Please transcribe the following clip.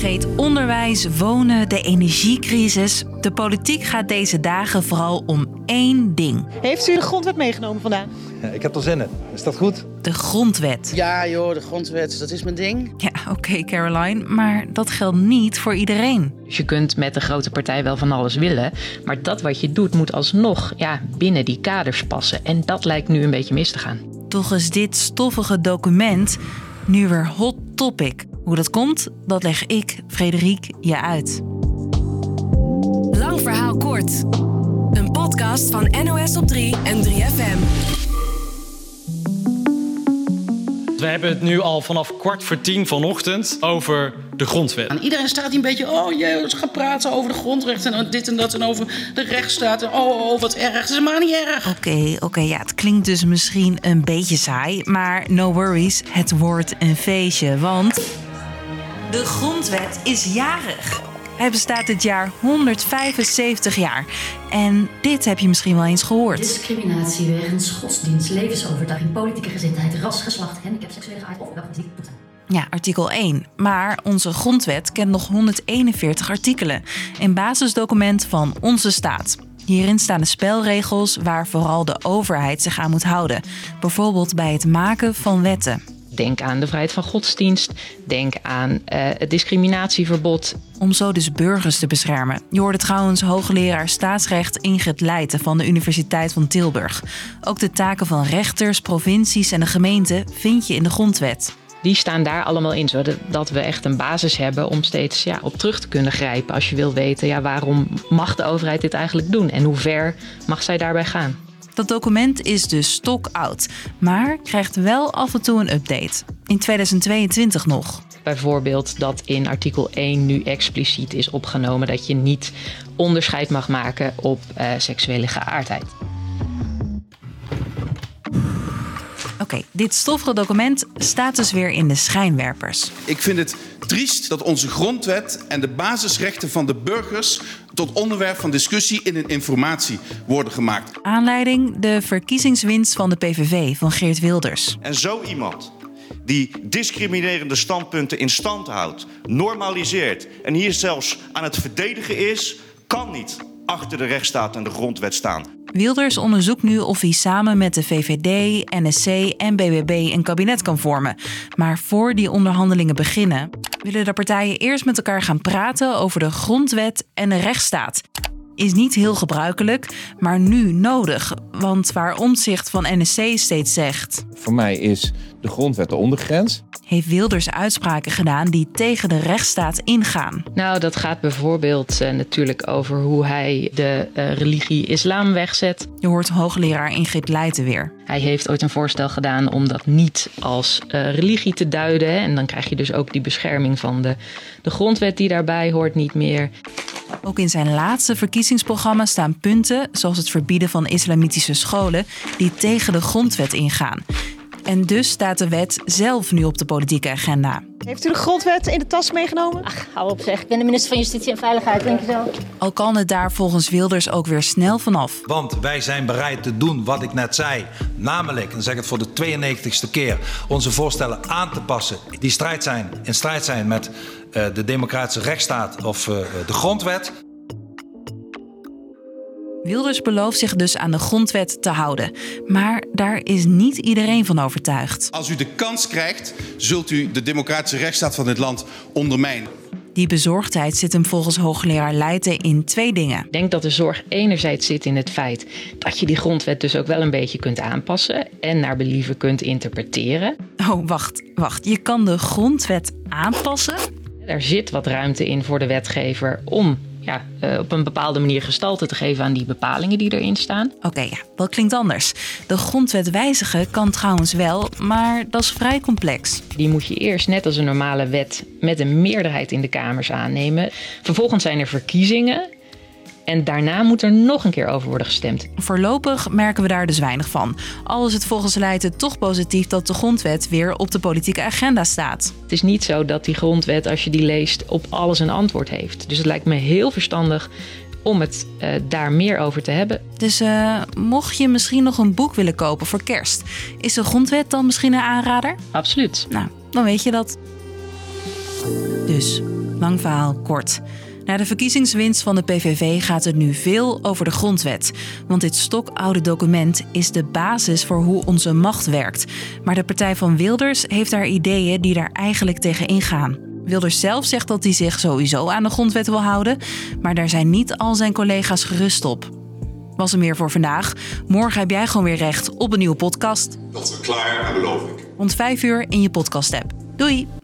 Vergeet onderwijs, wonen, de energiecrisis. De politiek gaat deze dagen vooral om één ding: Heeft u de grondwet meegenomen vandaag? Ja, ik heb er zin in. Is dat goed? de grondwet. Ja joh, de grondwet, dat is mijn ding. Ja, oké Caroline, maar dat geldt niet voor iedereen. Dus je kunt met de grote partij wel van alles willen, maar dat wat je doet moet alsnog ja, binnen die kaders passen. En dat lijkt nu een beetje mis te gaan. Toch is dit stoffige document nu weer hot topic. Hoe dat komt, dat leg ik, Frederik, je uit. Lang verhaal kort. Een podcast van NOS op 3 en 3FM. We hebben het nu al vanaf kwart voor tien vanochtend over de grondwet. En iedereen staat hier een beetje, oh jee, ze gaan praten over de grondrechten en dit en dat en over de rechtsstaat. En oh, oh, wat erg. Het is maar niet erg. Oké, oké, ja, het klinkt dus misschien een beetje saai, maar no worries, het wordt een feestje, want de grondwet is jarig. Hij bestaat dit jaar 175 jaar. En dit heb je misschien wel eens gehoord. Discriminatie wegens godsdienst, levensovertuiging, politieke gezindheid, ras, geslacht, handicap, seksuele geaard of welke. Ja, artikel 1. Maar onze grondwet kent nog 141 artikelen. Een basisdocument van onze staat. Hierin staan de spelregels waar vooral de overheid zich aan moet houden. Bijvoorbeeld bij het maken van wetten. Denk aan de vrijheid van godsdienst, denk aan eh, het discriminatieverbod. Om zo dus burgers te beschermen. Je hoorde trouwens hoogleraar staatsrecht Ingrid Leijten van de Universiteit van Tilburg. Ook de taken van rechters, provincies en de gemeente vind je in de grondwet. Die staan daar allemaal in, zodat we echt een basis hebben om steeds ja, op terug te kunnen grijpen. Als je wil weten, ja, waarom mag de overheid dit eigenlijk doen en hoe ver mag zij daarbij gaan. Dat document is dus stokoud, maar krijgt wel af en toe een update. In 2022 nog. Bijvoorbeeld dat in artikel 1 nu expliciet is opgenomen dat je niet onderscheid mag maken op uh, seksuele geaardheid. Dit stoffige document staat dus weer in de schijnwerpers. Ik vind het triest dat onze grondwet en de basisrechten van de burgers tot onderwerp van discussie in een informatie worden gemaakt. Aanleiding de verkiezingswinst van de PVV van Geert Wilders. En zo iemand die discriminerende standpunten in stand houdt, normaliseert en hier zelfs aan het verdedigen is, kan niet achter de rechtsstaat en de grondwet staan. Wilders onderzoekt nu of hij samen met de VVD, NSC en BBB een kabinet kan vormen. Maar voor die onderhandelingen beginnen, willen de partijen eerst met elkaar gaan praten over de grondwet en de rechtsstaat. Is niet heel gebruikelijk, maar nu nodig. Want waar omzicht van NSC steeds zegt. Voor mij is de grondwet de ondergrens heeft Wilders uitspraken gedaan die tegen de rechtsstaat ingaan. Nou, dat gaat bijvoorbeeld uh, natuurlijk over hoe hij de uh, religie islam wegzet. Je hoort hoogleraar Ingrid Leijten weer. Hij heeft ooit een voorstel gedaan om dat niet als uh, religie te duiden. En dan krijg je dus ook die bescherming van de, de grondwet die daarbij hoort niet meer. Ook in zijn laatste verkiezingsprogramma staan punten, zoals het verbieden van islamitische scholen, die tegen de grondwet ingaan. En dus staat de wet zelf nu op de politieke agenda. Heeft u de grondwet in de tas meegenomen? Ach, hou op zeg. Ik ben de minister van Justitie en Veiligheid, denk je zo. Al kan het daar volgens Wilders ook weer snel vanaf. Want wij zijn bereid te doen wat ik net zei. Namelijk, en zeg het voor de 92ste keer, onze voorstellen aan te passen. Die strijd zijn, in strijd zijn met de democratische rechtsstaat of uh, de grondwet. Wilders belooft zich dus aan de grondwet te houden. Maar daar is niet iedereen van overtuigd. Als u de kans krijgt, zult u de democratische rechtsstaat van dit land ondermijnen. Die bezorgdheid zit hem volgens hoogleraar Leijten in twee dingen. Ik denk dat de zorg enerzijds zit in het feit dat je die grondwet dus ook wel een beetje kunt aanpassen en naar believen kunt interpreteren. Oh, wacht, wacht. Je kan de grondwet aanpassen? Er zit wat ruimte in voor de wetgever om ja, uh, op een bepaalde manier gestalte te geven aan die bepalingen die erin staan. Oké, okay, ja, dat klinkt anders. De grondwet wijzigen kan trouwens wel, maar dat is vrij complex. Die moet je eerst, net als een normale wet, met een meerderheid in de Kamers aannemen. Vervolgens zijn er verkiezingen. En daarna moet er nog een keer over worden gestemd. Voorlopig merken we daar dus weinig van. Al is het volgens Leijten toch positief dat de grondwet weer op de politieke agenda staat. Het is niet zo dat die grondwet, als je die leest, op alles een antwoord heeft. Dus het lijkt me heel verstandig om het uh, daar meer over te hebben. Dus uh, mocht je misschien nog een boek willen kopen voor kerst, is de grondwet dan misschien een aanrader? Absoluut. Nou, dan weet je dat. Dus Lang verhaal kort. Na de verkiezingswinst van de PVV gaat het nu veel over de grondwet. Want dit stokoude document is de basis voor hoe onze macht werkt. Maar de partij van Wilders heeft daar ideeën die daar eigenlijk tegen ingaan. Wilders zelf zegt dat hij zich sowieso aan de grondwet wil houden, maar daar zijn niet al zijn collega's gerust op. Was er meer voor vandaag. Morgen heb jij gewoon weer recht op een nieuwe podcast. Dat is klaar, dat beloof ik. Rond 5 uur in je podcast-app. Doei!